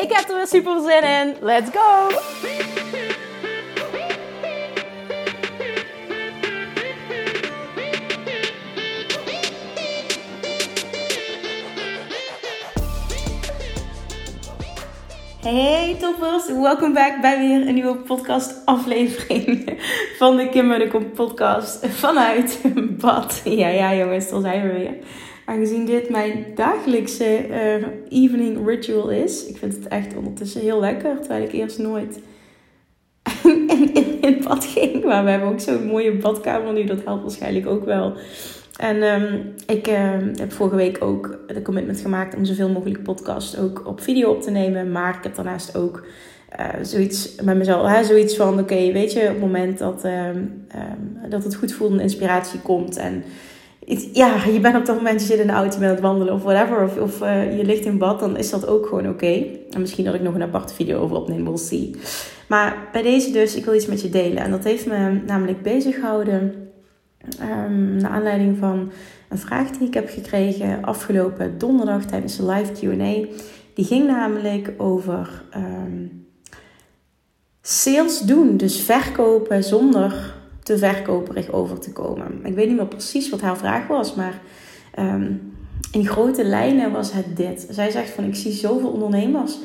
Ik heb er weer super zin in. Let's go! Hey toppers, welkom back bij weer een nieuwe podcast aflevering van de Kim de podcast vanuit bad. Ja, ja jongens, daar zijn we weer. Aangezien dit mijn dagelijkse uh, evening ritual is. Ik vind het echt ondertussen heel lekker, terwijl ik eerst nooit in, in, bad ging. Maar we hebben ook zo'n mooie badkamer nu, dat helpt waarschijnlijk ook wel. En um, ik uh, heb vorige week ook de commitment gemaakt om zoveel mogelijk podcasts ook op video op te nemen. Maar ik heb daarnaast ook uh, zoiets met mezelf, hè, zoiets van: oké, weet je, op het moment dat, um, dat het goed voelt en inspiratie komt. En ja, je bent op dat moment, je zit in de auto, je bent aan het wandelen of whatever. Of, of uh, je ligt in bad, dan is dat ook gewoon oké. En misschien dat ik nog een aparte video over opneem, we'll see. Maar bij deze dus, ik wil iets met je delen. En dat heeft me namelijk bezig gehouden Um, naar aanleiding van een vraag die ik heb gekregen afgelopen donderdag tijdens de live QA. Die ging namelijk over um, sales doen, dus verkopen zonder te verkoperig over te komen. Ik weet niet meer precies wat haar vraag was, maar um, in grote lijnen was het dit. Zij zegt van ik zie zoveel ondernemers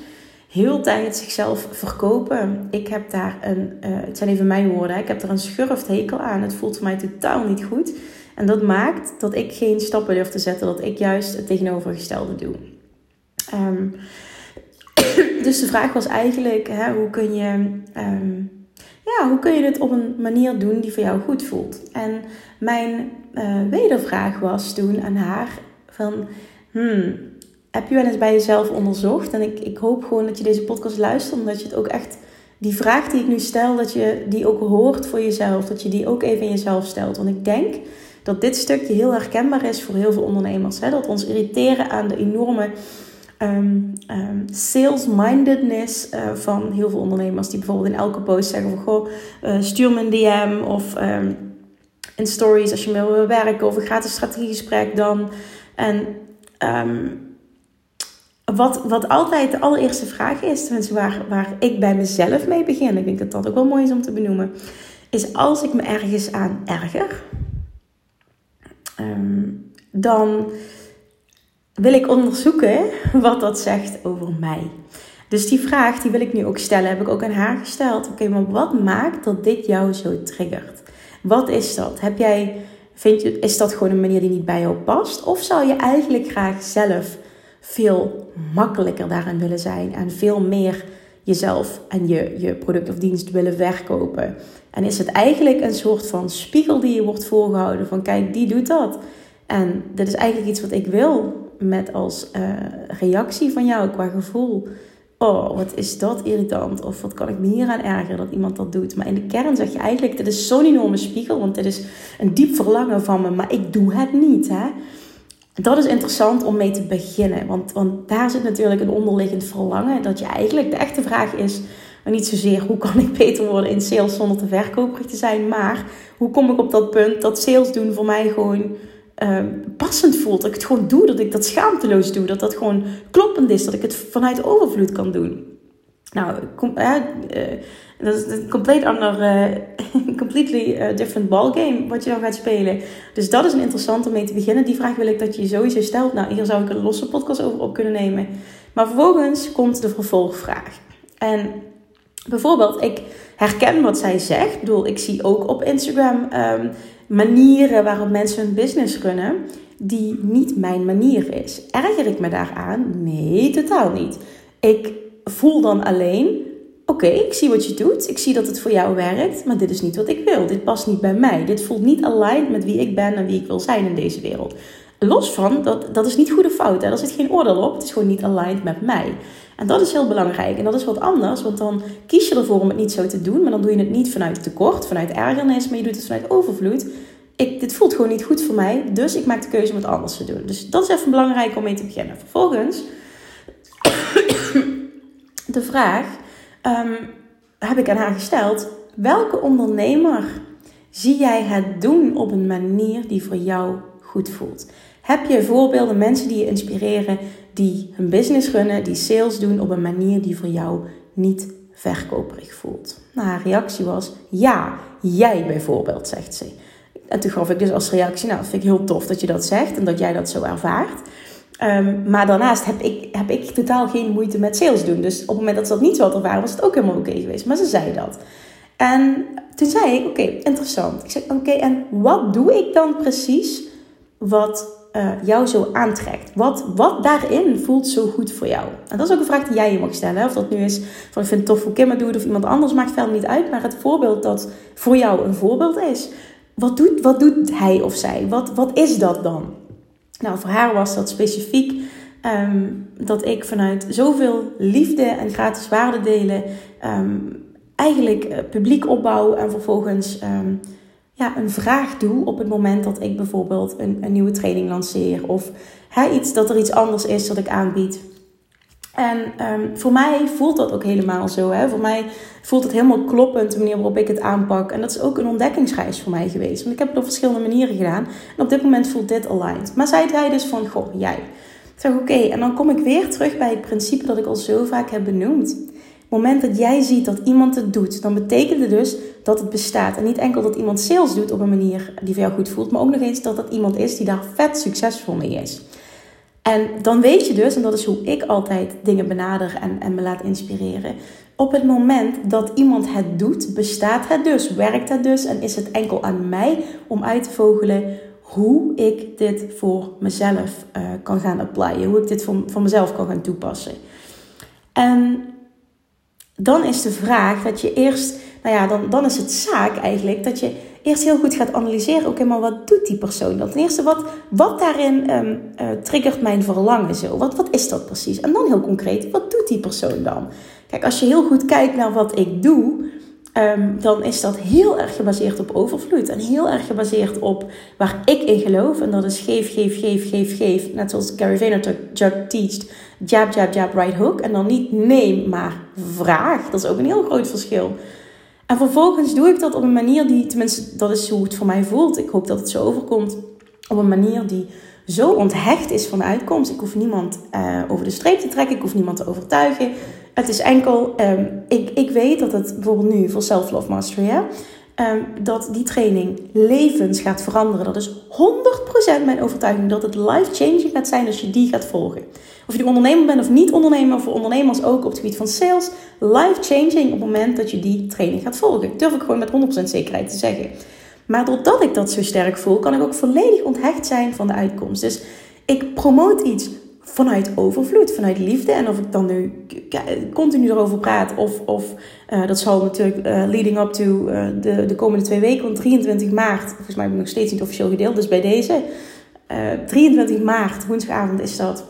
heel tijd zichzelf verkopen. Ik heb daar een, uh, het zijn even mijn woorden, ik heb er een schurft hekel aan. Het voelt voor mij totaal niet goed. En dat maakt dat ik geen stappen durf te zetten, dat ik juist het tegenovergestelde doe. Um, dus de vraag was eigenlijk, hè, hoe kun je... Um, ja, hoe kun je dit op een manier doen die voor jou goed voelt? En mijn uh, wedervraag was toen aan haar van... Hmm, heb je wel eens bij jezelf onderzocht? En ik, ik hoop gewoon dat je deze podcast luistert, omdat je het ook echt, die vraag die ik nu stel, dat je die ook hoort voor jezelf. Dat je die ook even in jezelf stelt. Want ik denk dat dit stukje heel herkenbaar is voor heel veel ondernemers. Hè? Dat ons irriteren aan de enorme um, um, sales-mindedness uh, van heel veel ondernemers. Die bijvoorbeeld in elke post zeggen van, goh, uh, stuur me een DM of um, in stories als je mee wil werken of een gratis strategiegesprek dan. En wat, wat altijd de allereerste vraag is, tenminste waar, waar ik bij mezelf mee begin, ik denk dat dat ook wel mooi is om te benoemen, is als ik me ergens aan erger, dan wil ik onderzoeken wat dat zegt over mij. Dus die vraag die wil ik nu ook stellen, heb ik ook aan haar gesteld. Oké, maar wat maakt dat dit jou zo triggert? Wat is dat? Heb jij, vind je, is dat gewoon een manier die niet bij jou past? Of zou je eigenlijk graag zelf veel makkelijker daarin willen zijn en veel meer jezelf en je, je product of dienst willen verkopen. En is het eigenlijk een soort van spiegel die je wordt voorgehouden van kijk, die doet dat. En dit is eigenlijk iets wat ik wil met als uh, reactie van jou qua gevoel. Oh, wat is dat irritant? Of wat kan ik me hier aan ergeren dat iemand dat doet? Maar in de kern zeg je eigenlijk, dit is zo'n enorme spiegel, want dit is een diep verlangen van me, maar ik doe het niet. Hè? dat is interessant om mee te beginnen. Want, want daar zit natuurlijk een onderliggend verlangen. Dat je eigenlijk de echte vraag is. niet zozeer hoe kan ik beter worden in sales zonder te verkoperig te zijn. Maar hoe kom ik op dat punt dat sales doen voor mij gewoon uh, passend voelt. Dat ik het gewoon doe. Dat ik dat schaamteloos doe. Dat dat gewoon kloppend is. Dat ik het vanuit overvloed kan doen. Nou, uh, dat is een compleet ander, uh, completely uh, different ballgame wat je dan gaat spelen. Dus dat is een interessante om mee te beginnen. Die vraag wil ik dat je sowieso stelt. Nou, hier zou ik een losse podcast over op kunnen nemen. Maar vervolgens komt de vervolgvraag. En bijvoorbeeld, ik herken wat zij zegt. Ik bedoel, ik zie ook op Instagram um, manieren waarop mensen hun business runnen, die niet mijn manier is. Erger ik me daaraan? Nee, totaal niet. Ik voel dan alleen oké, ik zie wat je doet. Ik zie dat het voor jou werkt, maar dit is niet wat ik wil. Dit past niet bij mij. Dit voelt niet aligned met wie ik ben en wie ik wil zijn in deze wereld. Los van, dat, dat is niet goede fout. Hè? Daar zit geen oordeel op. Het is gewoon niet aligned met mij. En dat is heel belangrijk. En dat is wat anders, want dan kies je ervoor om het niet zo te doen. Maar dan doe je het niet vanuit tekort, vanuit ergernis, maar je doet het vanuit overvloed. Ik, dit voelt gewoon niet goed voor mij, dus ik maak de keuze om het anders te doen. Dus dat is even belangrijk om mee te beginnen. Vervolgens de vraag um, heb ik aan haar gesteld: welke ondernemer zie jij het doen op een manier die voor jou goed voelt? Heb je voorbeelden, mensen die je inspireren, die hun business runnen, die sales doen op een manier die voor jou niet verkoperig voelt? Nou, haar reactie was: ja, jij bijvoorbeeld, zegt ze. En toen gaf ik dus als reactie: Nou, vind ik heel tof dat je dat zegt en dat jij dat zo ervaart. Um, maar daarnaast heb ik, heb ik totaal geen moeite met sales doen. Dus op het moment dat ze dat niet zo had ervaren, was het ook helemaal oké geweest. Maar ze zei dat. En toen zei ik, oké, interessant. Ik zei, oké, en wat doe ik dan precies wat uh, jou zo aantrekt? Wat, wat daarin voelt zo goed voor jou? En dat is ook een vraag die jij je mag stellen. Of dat nu is van ik vind het tof hoe Kim doet of iemand anders, maakt verder niet uit. Maar het voorbeeld dat voor jou een voorbeeld is. Wat doet, wat doet hij of zij? Wat, wat is dat dan? Nou, voor haar was dat specifiek um, dat ik vanuit zoveel liefde en gratis waarde delen um, eigenlijk uh, publiek opbouw en vervolgens um, ja, een vraag doe op het moment dat ik bijvoorbeeld een, een nieuwe training lanceer of hè, iets, dat er iets anders is dat ik aanbied. En um, voor mij voelt dat ook helemaal zo. Hè? Voor mij voelt het helemaal kloppend de manier waarop ik het aanpak. En dat is ook een ontdekkingsreis voor mij geweest. Want ik heb het op verschillende manieren gedaan. En op dit moment voelt dit aligned. Maar zij zei dus van, goh, jij. Ik zeg, oké. En dan kom ik weer terug bij het principe dat ik al zo vaak heb benoemd. Op het moment dat jij ziet dat iemand het doet, dan betekent het dus dat het bestaat. En niet enkel dat iemand sales doet op een manier die voor jou goed voelt, maar ook nog eens dat dat iemand is die daar vet succesvol mee is. En dan weet je dus, en dat is hoe ik altijd dingen benader en, en me laat inspireren. Op het moment dat iemand het doet, bestaat het dus, werkt het dus en is het enkel aan mij om uit te vogelen hoe ik dit voor mezelf uh, kan gaan applyen, hoe ik dit voor, voor mezelf kan gaan toepassen. En dan is de vraag dat je eerst, nou ja, dan, dan is het zaak eigenlijk dat je eerst heel goed gaat analyseren. Oké, maar wat doet die persoon dan? Ten eerste, wat, wat daarin um, uh, triggert mijn verlangen zo? Wat, wat is dat precies? En dan heel concreet, wat doet die persoon dan? Kijk, als je heel goed kijkt naar wat ik doe, um, dan is dat heel erg gebaseerd op overvloed. En heel erg gebaseerd op waar ik in geloof. En dat is geef, geef, geef, geef, geef. Net zoals Gary Vaynerchuk teacht. Jab, jab, jab, right hook. En dan niet neem, maar vraag. Dat is ook een heel groot verschil. En vervolgens doe ik dat op een manier die, tenminste, dat is hoe het voor mij voelt. Ik hoop dat het zo overkomt. Op een manier die zo onthecht is van de uitkomst. Ik hoef niemand uh, over de streep te trekken. Ik hoef niemand te overtuigen. Het is enkel, um, ik, ik weet dat het bijvoorbeeld nu voor Self-Love Mastery, hè, um, dat die training levens gaat veranderen. Dat is 100% mijn overtuiging dat het life-changing gaat zijn als je die gaat volgen. Of je nu ondernemer bent of niet ondernemer, voor ondernemers ook op het gebied van sales, life-changing op het moment dat je die training gaat volgen. Durf ik gewoon met 100% zekerheid te zeggen. Maar doordat ik dat zo sterk voel, kan ik ook volledig onthecht zijn van de uitkomst. Dus ik promoot iets vanuit overvloed, vanuit liefde. En of ik dan nu continu erover praat, of, of uh, dat zal natuurlijk uh, leading up to uh, de, de komende twee weken, want 23 maart, volgens mij heb ik nog steeds niet officieel gedeeld, dus bij deze, 23 maart, woensdagavond is dat,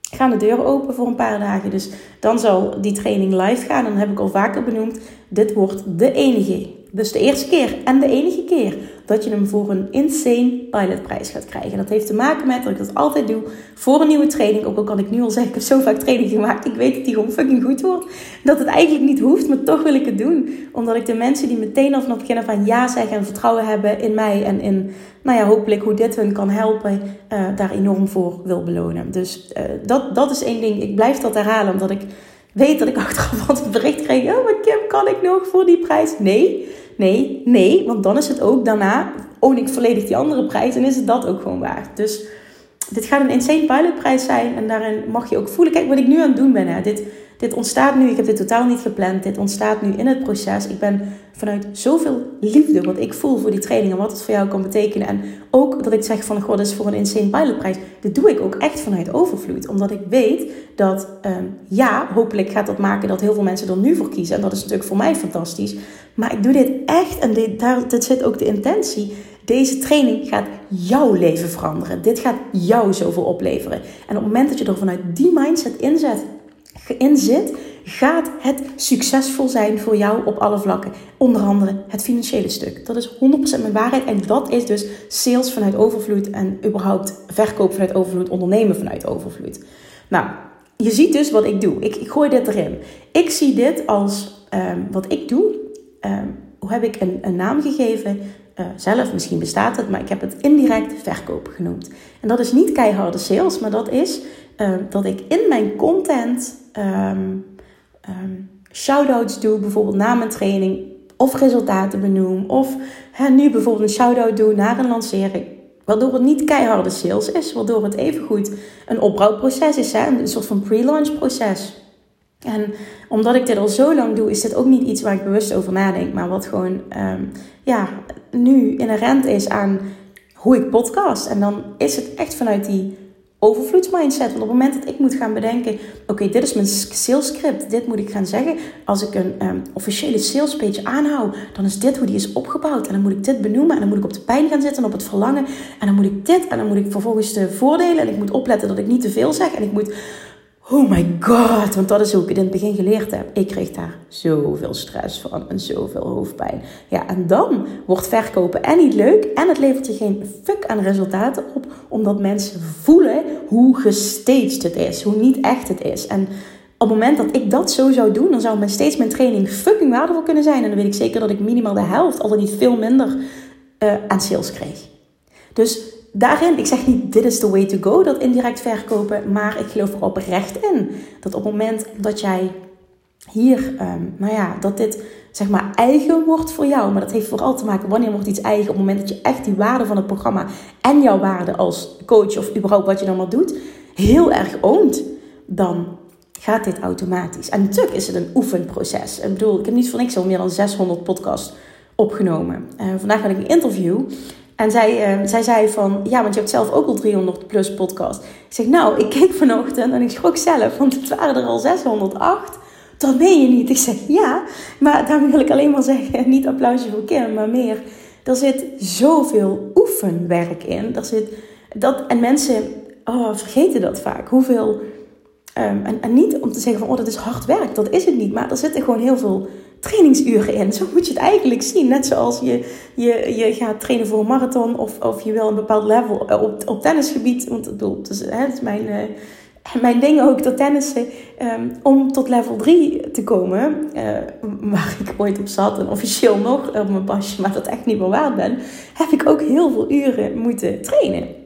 gaan de deuren open voor een paar dagen. Dus dan zal die training live gaan. En dan heb ik al vaker benoemd, dit wordt de enige dus de eerste keer en de enige keer dat je hem voor een insane pilotprijs gaat krijgen. Dat heeft te maken met dat ik dat altijd doe voor een nieuwe training. Ook al kan ik nu al zeggen, ik heb zo vaak training gemaakt. Ik weet dat die gewoon fucking goed wordt. Dat het eigenlijk niet hoeft, maar toch wil ik het doen. Omdat ik de mensen die meteen al vanaf het begin van ja zeggen en vertrouwen hebben in mij. En in, nou ja, hopelijk hoe dit hun kan helpen, uh, daar enorm voor wil belonen. Dus uh, dat, dat is één ding. Ik blijf dat herhalen, omdat ik weet dat ik achteraf het bericht kreeg. Oh, maar Kim, kan ik nog voor die prijs? Nee. Nee, nee, want dan is het ook daarna, own ik volledig die andere prijs en is het dat ook gewoon waard. Dus dit gaat een insane pilotprijs zijn en daarin mag je ook voelen, kijk wat ik nu aan het doen ben. Hè. Dit, dit ontstaat nu, ik heb dit totaal niet gepland, dit ontstaat nu in het proces. Ik ben vanuit zoveel liefde wat ik voel voor die training en wat het voor jou kan betekenen. En ook dat ik zeg van, god, dat is voor een insane pilotprijs. Dit doe ik ook echt vanuit overvloed, omdat ik weet dat, um, ja, hopelijk gaat dat maken dat heel veel mensen er nu voor kiezen. En dat is natuurlijk voor mij fantastisch. Maar ik doe dit echt en dit, daar dit zit ook de intentie. Deze training gaat jouw leven veranderen. Dit gaat jou zoveel opleveren. En op het moment dat je er vanuit die mindset inzet in zit, gaat het succesvol zijn voor jou op alle vlakken. Onder andere het financiële stuk. Dat is 100% mijn waarheid. En dat is dus sales vanuit overvloed en überhaupt verkoop vanuit overvloed, ondernemen vanuit overvloed. Nou, je ziet dus wat ik doe. Ik, ik gooi dit erin. Ik zie dit als ehm, wat ik doe. Ehm, hoe heb ik een, een naam gegeven? Uh, zelf, misschien bestaat het, maar ik heb het indirect verkoop genoemd. En dat is niet keiharde sales, maar dat is ehm, dat ik in mijn content um, shout-outs doe, bijvoorbeeld na mijn training, of resultaten benoem, of hè, nu bijvoorbeeld een shout-out doe naar een lancering. Waardoor het niet keiharde sales is, waardoor het evengoed een opbouwproces is, hè, een soort van pre-launch proces. En omdat ik dit al zo lang doe, is dit ook niet iets waar ik bewust over nadenk, maar wat gewoon ja, nu inherent is aan hoe ik podcast. En dan is het echt vanuit die overvloedsmindset. Want op het moment dat ik moet gaan bedenken: oké, dit is mijn sales script, dit moet ik gaan zeggen. Als ik een um, officiële sales page aanhoud, dan is dit hoe die is opgebouwd. En dan moet ik dit benoemen. En dan moet ik op de pijn gaan zitten en op het verlangen. En dan moet ik dit. En dan moet ik vervolgens de voordelen. En ik moet opletten dat ik niet te veel zeg. En ik moet Oh my god, want dat is hoe ik in het begin geleerd heb. Ik kreeg daar zoveel stress van en zoveel hoofdpijn. Ja, en dan wordt verkopen en niet leuk en het levert je geen fuck aan resultaten op, omdat mensen voelen hoe gestaged het is, hoe niet echt het is. En op het moment dat ik dat zo zou doen, dan zou mijn steeds mijn training fucking waardevol kunnen zijn. En dan weet ik zeker dat ik minimaal de helft, al dan niet veel minder, uh, aan sales kreeg. Dus daarin, ik zeg niet dit is the way to go, dat indirect verkopen, maar ik geloof er oprecht in. Dat op het moment dat jij hier, um, nou ja, dat dit zeg maar eigen wordt voor jou, maar dat heeft vooral te maken wanneer wordt iets eigen op het moment dat je echt die waarde van het programma en jouw waarde als coach of überhaupt wat je dan maar doet, heel erg oont, dan gaat dit automatisch. En natuurlijk is het een oefenproces. Ik bedoel, ik heb niet voor niks al meer dan 600 podcasts opgenomen. Uh, vandaag had ik een interview en zij, uh, zij zei van, ja, want je hebt zelf ook al 300 plus podcast. Ik zeg, nou, ik keek vanochtend en ik schrok zelf, want het waren er al 608. Dat meen je niet. Ik zeg, ja, maar daarmee wil ik alleen maar zeggen, niet applausje voor Kim, maar meer, er zit zoveel oefenwerk in. Er zit dat, en mensen oh, vergeten dat vaak, hoeveel... Um, en, en niet om te zeggen van, oh, dat is hard werk, dat is het niet. Maar er zitten gewoon heel veel trainingsuren in. Zo moet je het eigenlijk zien. Net zoals je, je, je gaat trainen voor een marathon of, of je wil een bepaald level eh, op, op tennisgebied. Want ik bedoel, het is, hè, het is mijn, uh, mijn ding ook, dat tennissen. Um, om tot level 3 te komen, uh, waar ik ooit op zat en officieel nog op mijn pasje, maar dat echt niet meer waard ben, heb ik ook heel veel uren moeten trainen.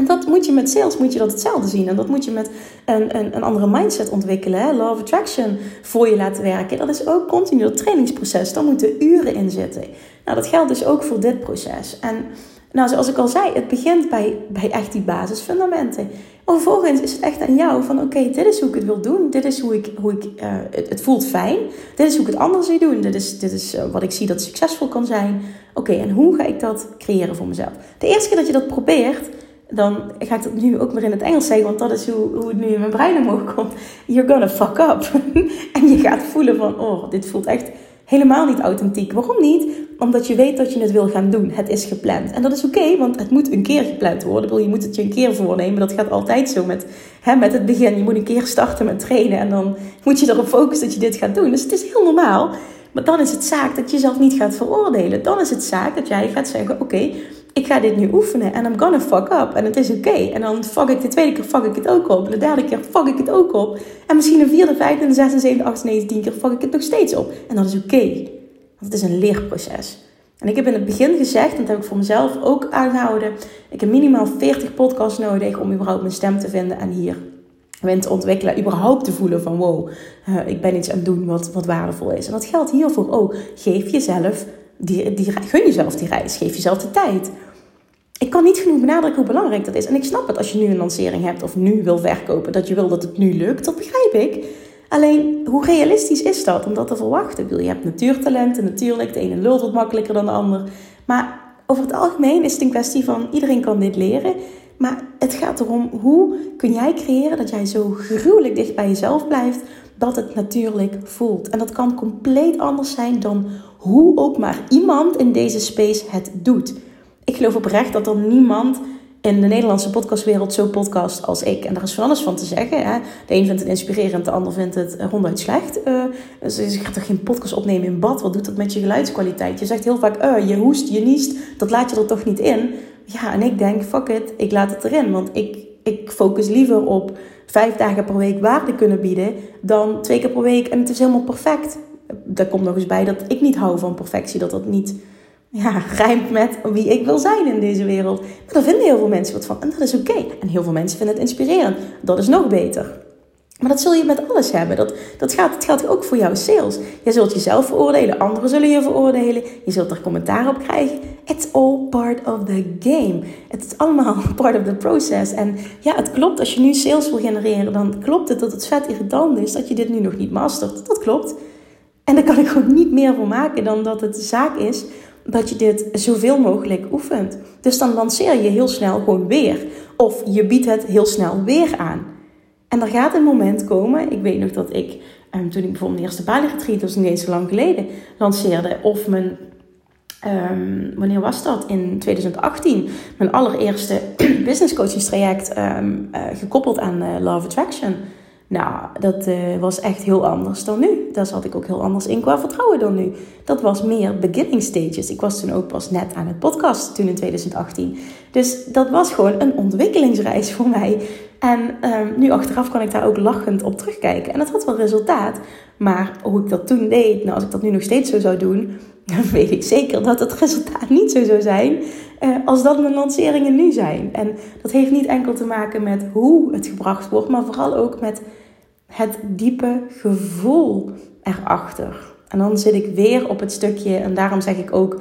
En dat moet je met sales, moet je dat hetzelfde zien. En dat moet je met een, een, een andere mindset ontwikkelen. Hè? Law of Attraction voor je laten werken. Dat is ook continu dat trainingsproces. Daar moeten uren in zitten. Nou, dat geldt dus ook voor dit proces. En nou, zoals ik al zei, het begint bij, bij echt die basisfundamenten. Vervolgens is het echt aan jou van oké, dit is hoe ik het wil doen. Dit is hoe ik, hoe ik uh, het, het, voelt fijn. Dit is hoe ik het anders wil doen. Dit is, dit is uh, wat ik zie dat succesvol kan zijn. Oké, en hoe ga ik dat creëren voor mezelf? De eerste keer dat je dat probeert dan ga ik dat nu ook maar in het Engels zeggen, want dat is hoe, hoe het nu in mijn brein omhoog komt. You're gonna fuck up. en je gaat voelen van, oh, dit voelt echt helemaal niet authentiek. Waarom niet? Omdat je weet dat je het wil gaan doen. Het is gepland. En dat is oké, want het moet een keer gepland worden. Je moet het je een keer voornemen. Dat gaat altijd zo met, hè, met het begin. Je moet een keer starten met trainen en dan moet je erop focussen dat je dit gaat doen. Dus het is heel normaal. Maar dan is het zaak dat je jezelf niet gaat veroordelen. Dan is het zaak dat jij gaat zeggen: Oké, ik ga dit nu oefenen en I'm gonna fuck up. En het is oké. En dan fuck ik de tweede keer fuck ik het ook op. En de derde keer fuck ik het ook op. En misschien een vierde, vijfde, en zesde, zevende, achtste, negende, tien keer fuck ik het nog steeds op. En dat is oké. Want het is een leerproces. En ik heb in het begin gezegd, en dat heb ik voor mezelf ook aangehouden. Ik heb minimaal 40 podcasts nodig om überhaupt mijn stem te vinden en hier win te ontwikkelen. Überhaupt te voelen van wow, uh, ik ben iets aan het doen wat, wat waardevol is. En dat geldt hiervoor ook. Geef jezelf die, die, gun jezelf die reis. Geef jezelf de tijd. Ik kan niet genoeg benadrukken hoe belangrijk dat is. En ik snap het als je nu een lancering hebt of nu wil verkopen, dat je wil dat het nu lukt. Dat begrijp ik. Alleen, hoe realistisch is dat om dat te verwachten? Je hebt natuurtalenten, natuurlijk. De ene lult wat makkelijker dan de ander. Maar over het algemeen is het een kwestie van iedereen kan dit leren. Maar het gaat erom hoe kun jij creëren dat jij zo gruwelijk dicht bij jezelf blijft dat het natuurlijk voelt. En dat kan compleet anders zijn dan hoe ook maar iemand in deze space het doet. Ik geloof oprecht dat er niemand in de Nederlandse podcastwereld zo podcast als ik. En daar is van alles van te zeggen. Hè? De een vindt het inspirerend, de ander vindt het ronduit slecht. Uh, dus je gaat toch geen podcast opnemen in bad? Wat doet dat met je geluidskwaliteit? Je zegt heel vaak, uh, je hoest, je niest, dat laat je er toch niet in? Ja, en ik denk, fuck it, ik laat het erin. Want ik, ik focus liever op vijf dagen per week waarde kunnen bieden... dan twee keer per week en het is helemaal perfect. Daar komt nog eens bij dat ik niet hou van perfectie. Dat dat niet ja, rijmt met wie ik wil zijn in deze wereld. Maar daar vinden heel veel mensen wat van. En dat is oké. En heel veel mensen vinden het inspirerend. Dat is nog beter. Maar dat zul je met alles hebben. Dat, dat, gaat, dat geldt ook voor jouw sales. Je zult jezelf veroordelen, anderen zullen je veroordelen. Je zult er commentaar op krijgen. It's all part of the game. Het is allemaal part of the process. En ja, het klopt. Als je nu sales wil genereren, dan klopt het dat het vet irritant is dat je dit nu nog niet mastert. Dat klopt. En daar kan ik gewoon niet meer voor maken dan dat het zaak is dat je dit zoveel mogelijk oefent. Dus dan lanceer je heel snel gewoon weer. Of je biedt het heel snel weer aan. En er gaat een moment komen, ik weet nog dat ik, um, toen ik bijvoorbeeld mijn eerste Bali retreat, dat is niet eens zo lang geleden, lanceerde. Of mijn, um, wanneer was dat? In 2018. Mijn allereerste business coachingstraject um, uh, gekoppeld aan uh, Love Attraction. Nou, dat uh, was echt heel anders dan nu. Daar zat ik ook heel anders in qua vertrouwen dan nu. Dat was meer beginning stages. Ik was toen ook pas net aan het podcast, toen in 2018. Dus dat was gewoon een ontwikkelingsreis voor mij. En um, nu achteraf kan ik daar ook lachend op terugkijken. En dat had wel resultaat. Maar hoe ik dat toen deed, nou als ik dat nu nog steeds zo zou doen, dan weet ik zeker dat het resultaat niet zo zou zijn uh, als dat mijn lanceringen nu zijn. En dat heeft niet enkel te maken met hoe het gebracht wordt, maar vooral ook met het diepe gevoel erachter. En dan zit ik weer op het stukje, en daarom zeg ik ook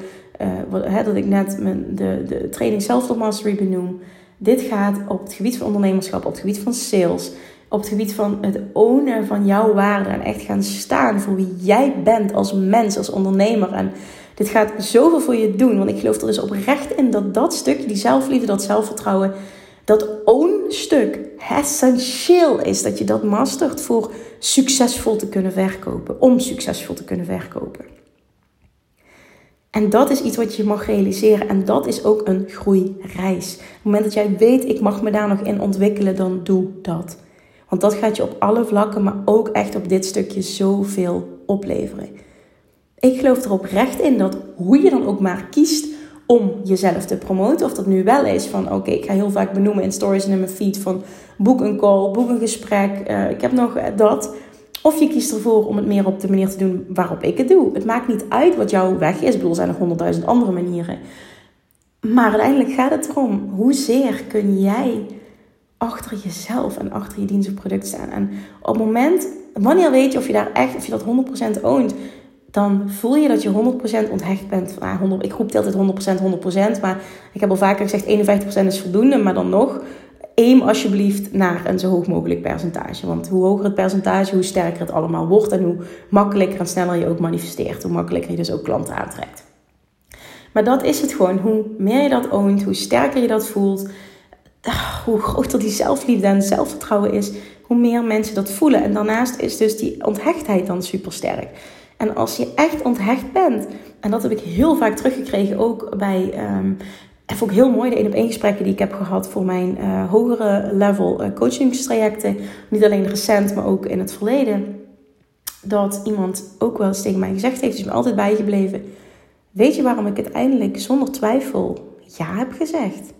uh, dat ik net mijn, de, de training Self Mastery benoem. Dit gaat op het gebied van ondernemerschap, op het gebied van sales, op het gebied van het ownen van jouw waarde en echt gaan staan voor wie jij bent als mens, als ondernemer. En dit gaat zoveel voor je doen, want ik geloof er dus oprecht in dat dat stukje, die zelfliefde, dat zelfvertrouwen, dat own-stuk essentieel is. Dat je dat mastert voor succesvol te kunnen verkopen, om succesvol te kunnen verkopen. En dat is iets wat je mag realiseren. En dat is ook een groeireis. Op het moment dat jij weet, ik mag me daar nog in ontwikkelen, dan doe dat. Want dat gaat je op alle vlakken, maar ook echt op dit stukje zoveel opleveren. Ik geloof er oprecht in dat hoe je dan ook maar kiest om jezelf te promoten, of dat nu wel is van oké, ik ga heel vaak benoemen in stories en in mijn feed van boek een call, boek een gesprek, uh, ik heb nog dat. Of je kiest ervoor om het meer op de manier te doen waarop ik het doe. Het maakt niet uit wat jouw weg is. Ik bedoel, zijn nog honderdduizend andere manieren. Maar uiteindelijk gaat het erom, hoezeer kun jij achter jezelf en achter je dienst of product staan. En op het moment, wanneer weet je of je daar echt, of je dat 100% oont, dan voel je dat je 100% onthecht bent. Ah, 100, ik roep altijd 100%, 100%, maar ik heb al vaker gezegd 51% is voldoende, maar dan nog aim alsjeblieft naar een zo hoog mogelijk percentage. Want hoe hoger het percentage, hoe sterker het allemaal wordt en hoe makkelijker en sneller je ook manifesteert, hoe makkelijker je dus ook klanten aantrekt. Maar dat is het gewoon. Hoe meer je dat oont, hoe sterker je dat voelt, ah, hoe groter die zelfliefde en zelfvertrouwen is, hoe meer mensen dat voelen. En daarnaast is dus die onthechtheid dan super sterk. En als je echt onthecht bent, en dat heb ik heel vaak teruggekregen ook bij um, en vond ik heel mooi de één op één gesprekken die ik heb gehad voor mijn uh, hogere level uh, coachingstrajecten. Niet alleen recent, maar ook in het verleden. Dat iemand ook wel eens tegen mij gezegd heeft, is me altijd bijgebleven. Weet je waarom ik uiteindelijk zonder twijfel ja heb gezegd?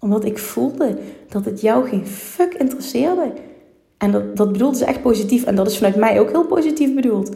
Omdat ik voelde dat het jou geen fuck interesseerde. En dat, dat bedoelde ze echt positief. En dat is vanuit mij ook heel positief bedoeld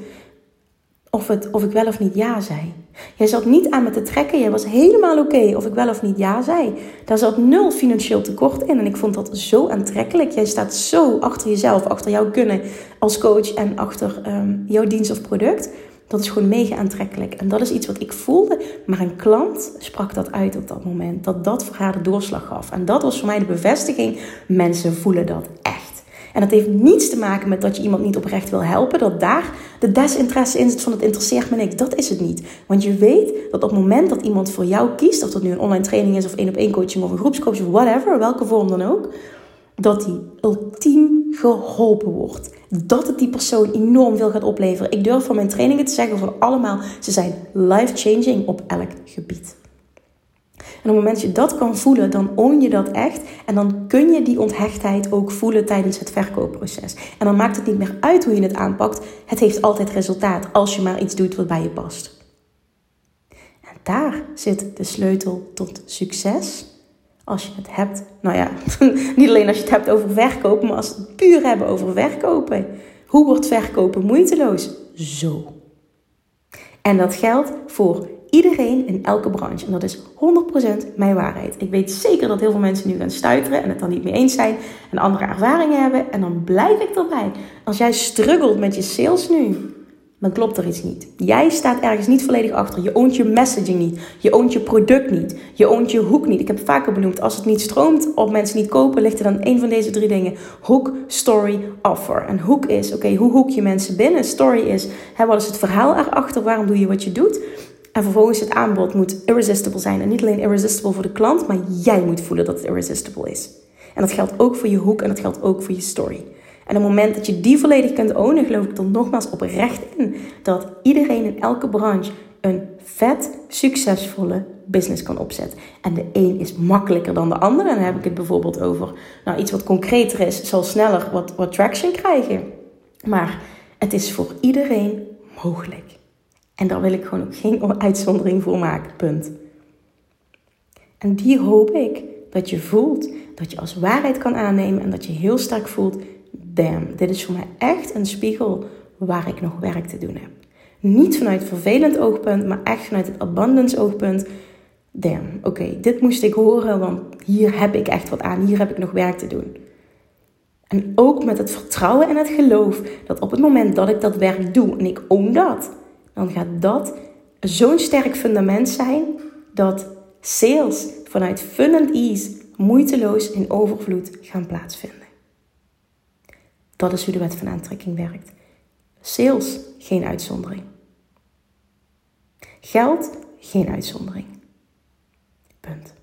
of, het, of ik wel of niet ja zei. Jij zat niet aan me te trekken. Jij was helemaal oké of ik wel of niet ja zei. Daar zat nul financieel tekort in. En ik vond dat zo aantrekkelijk. Jij staat zo achter jezelf, achter jouw kunnen als coach en achter ehm, jouw dienst of product. Dat is gewoon mega aantrekkelijk. En dat is iets wat ik voelde. Maar een klant sprak dat uit op dat moment. Dat dat voor haar de doorslag gaf. En dat was voor mij de bevestiging. Mensen voelen dat echt. En dat heeft niets te maken met dat je iemand niet oprecht wil helpen. Dat daar de desinteresse in zit van het interesseert me niks. Dat is het niet. Want je weet dat op het moment dat iemand voor jou kiest, of dat nu een online training is of één op één coaching of een groepscoaching of whatever, welke vorm dan ook, dat die ultiem geholpen wordt. Dat het die persoon enorm veel gaat opleveren. Ik durf van mijn trainingen te zeggen voor allemaal, ze zijn life-changing op elk gebied. En op het moment dat je dat kan voelen, dan own je dat echt. En dan kun je die onthechtheid ook voelen tijdens het verkoopproces. En dan maakt het niet meer uit hoe je het aanpakt. Het heeft altijd resultaat als je maar iets doet wat bij je past. En daar zit de sleutel tot succes. Als je het hebt, nou ja, niet alleen als je het hebt over verkopen, maar als we het puur hebben over verkopen. Hoe wordt verkopen moeiteloos? Zo. En dat geldt voor iedereen in elke branche. En dat is 100% mijn waarheid. Ik weet zeker dat heel veel mensen nu gaan stuiteren en het dan niet mee eens zijn en andere ervaringen hebben. En dan blijf ik erbij. Als jij struggelt met je sales nu, dan klopt er iets niet. Jij staat ergens niet volledig achter. Je oont je messaging niet. Je oont je product niet. Je oont je hoek niet. Ik heb het vaker benoemd. Als het niet stroomt of mensen niet kopen, ligt er dan één van deze drie dingen. Hook, story, offer. En hoek is, oké, hoe hoek je mensen binnen? Story is, hè, wat is het verhaal erachter? Waarom doe je wat je doet? En vervolgens het aanbod moet irresistible zijn. En niet alleen irresistible voor de klant, maar jij moet voelen dat het irresistible is. En dat geldt ook voor je hoek en dat geldt ook voor je story. En op het moment dat je die volledig kunt ownen, geloof ik er nogmaals oprecht in dat iedereen in elke branche een vet succesvolle business kan opzetten. En de een is makkelijker dan de ander. En dan heb ik het bijvoorbeeld over nou, iets wat concreter is, zal sneller wat, wat traction krijgen. Maar het is voor iedereen mogelijk. En daar wil ik gewoon ook geen uitzondering voor maken. Punt. En die hoop ik dat je voelt, dat je als waarheid kan aannemen en dat je heel sterk voelt: damn, dit is voor mij echt een spiegel waar ik nog werk te doen heb. Niet vanuit vervelend oogpunt, maar echt vanuit het abundance oogpunt. Damn, oké, dit moest ik horen, want hier heb ik echt wat aan, hier heb ik nog werk te doen. En ook met het vertrouwen en het geloof dat op het moment dat ik dat werk doe en ik own dat, dan gaat dat zo'n sterk fundament zijn dat sales vanuit fun and ease moeiteloos in overvloed gaan plaatsvinden. Dat is hoe de wet van aantrekking werkt. Sales, geen uitzondering. Geld, geen uitzondering. Punt.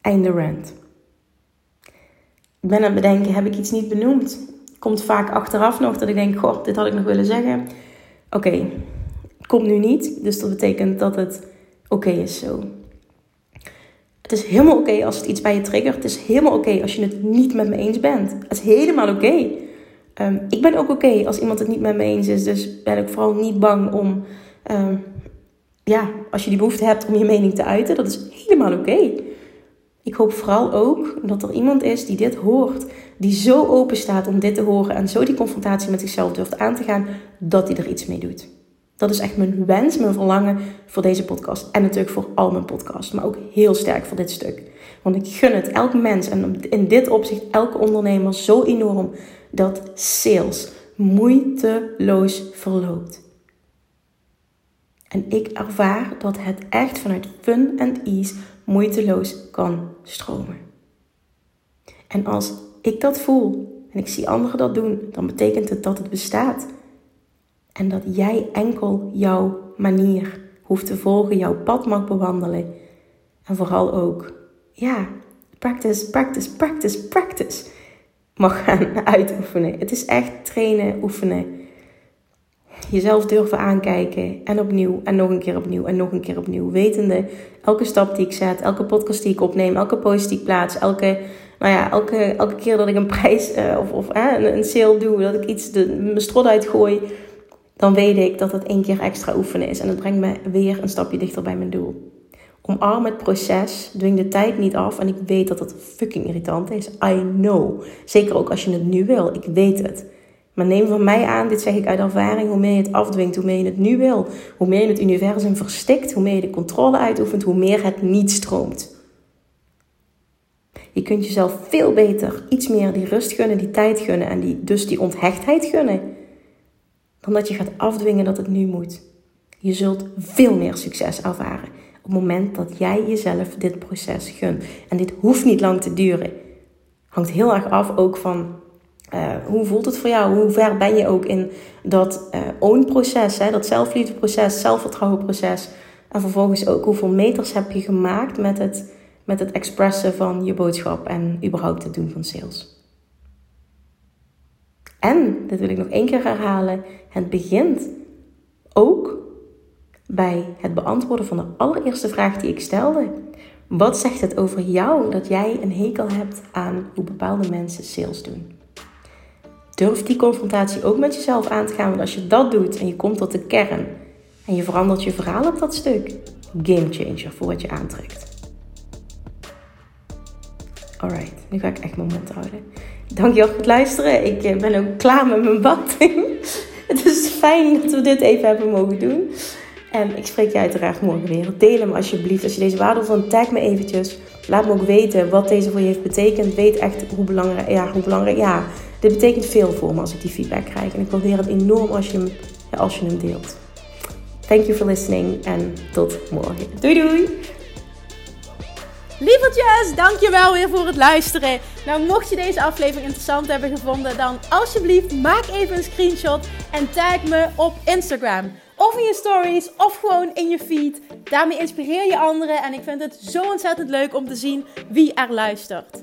Einde rant. Ik ben aan het bedenken, heb ik iets niet benoemd? Komt vaak achteraf nog dat ik denk, goh, dit had ik nog willen zeggen. Oké, komt nu niet, dus dat betekent dat het oké is zo. Het is helemaal oké als het iets bij je triggert. Het is helemaal oké als je het niet met me eens bent. Het is helemaal oké. Ehm, ik ben ook oké als iemand het niet met me eens is. Dus ben ik vooral niet bang om, ehm, ja, als je die behoefte hebt om je mening te uiten. Dat is helemaal oké. Ik hoop vooral ook dat er iemand is die dit hoort. Die zo open staat om dit te horen en zo die confrontatie met zichzelf durft aan te gaan. Dat hij er iets mee doet. Dat is echt mijn wens, mijn verlangen voor deze podcast. En natuurlijk voor al mijn podcasts. Maar ook heel sterk voor dit stuk. Want ik gun het elk mens en in dit opzicht elke ondernemer zo enorm dat sales moeiteloos verloopt. En ik ervaar dat het echt vanuit fun en ease moeiteloos kan stromen. En als ik dat voel en ik zie anderen dat doen, dan betekent het dat het bestaat. En dat jij enkel jouw manier hoeft te volgen, jouw pad mag bewandelen. En vooral ook, ja, practice, practice, practice, practice mag gaan uitoefenen. Het is echt trainen, oefenen. Jezelf durven aankijken en opnieuw en nog een keer opnieuw en nog een keer opnieuw. Wetende, elke stap die ik zet, elke podcast die ik opneem, elke post die ik plaats, elke, nou ja, elke, elke keer dat ik een prijs uh, of, of een, sale doe, dat ik iets de, mijn strot uitgooi dan weet ik dat het één keer extra oefenen is. En het brengt me weer een stapje dichter bij mijn doel. Omarm het proces, dwing de tijd niet af. En ik weet dat het fucking irritant is. I know. Zeker ook als je het nu wil. Ik weet het. Maar neem van mij aan, dit zeg ik uit ervaring, hoe meer je het afdwingt, hoe meer je het nu wil. Hoe meer je het universum verstikt, hoe meer je de controle uitoefent, hoe meer het niet stroomt. Je kunt jezelf veel beter iets meer die rust gunnen, die tijd gunnen en die, dus die onthechtheid gunnen dan dat je gaat afdwingen dat het nu moet. Je zult veel meer succes ervaren op het moment dat jij jezelf dit proces gunt. En dit hoeft niet lang te duren. Hangt heel erg af ook van uh, hoe voelt het voor jou? Hoe ver ben je ook in dat uh, own-proces, dat zelfliefdeproces, zelfvertrouwenproces. En vervolgens ook hoeveel meters heb je gemaakt met het, met het expressen van je boodschap en überhaupt het doen van sales. En, dit wil ik nog één keer herhalen, het begint ook bij het beantwoorden van de allereerste vraag die ik stelde. Wat zegt het over jou dat jij een hekel hebt aan hoe bepaalde mensen sales doen? Durf die confrontatie ook met jezelf aan te gaan, want als je dat doet en je komt tot de kern en je verandert je verhaal op dat stuk, game changer voor wat je aantrekt. Alright, nu ga ik echt mijn mond houden. Dankjewel voor het luisteren. Ik eh, ben ook klaar met mijn batting. Het is fijn dat we dit even hebben mogen doen. En ik spreek je uiteraard morgen weer. Deel hem alsjeblieft. Als je deze waardevol vond, tag me eventjes. Laat me ook weten wat deze voor je heeft betekend. Weet echt hoe belangrijk, ja, hoe belangrijk, ja. Dit betekent veel voor me als ik die feedback krijg. En ik waardeer het enorm als je hem, als je hem deelt. Thank you for listening en tot morgen. Doei doei! Lievertjes, dankjewel weer voor het luisteren. Nou, mocht je deze aflevering interessant hebben gevonden, dan alsjeblieft maak even een screenshot en tag me op Instagram. Of in je stories, of gewoon in je feed. Daarmee inspireer je anderen en ik vind het zo ontzettend leuk om te zien wie er luistert.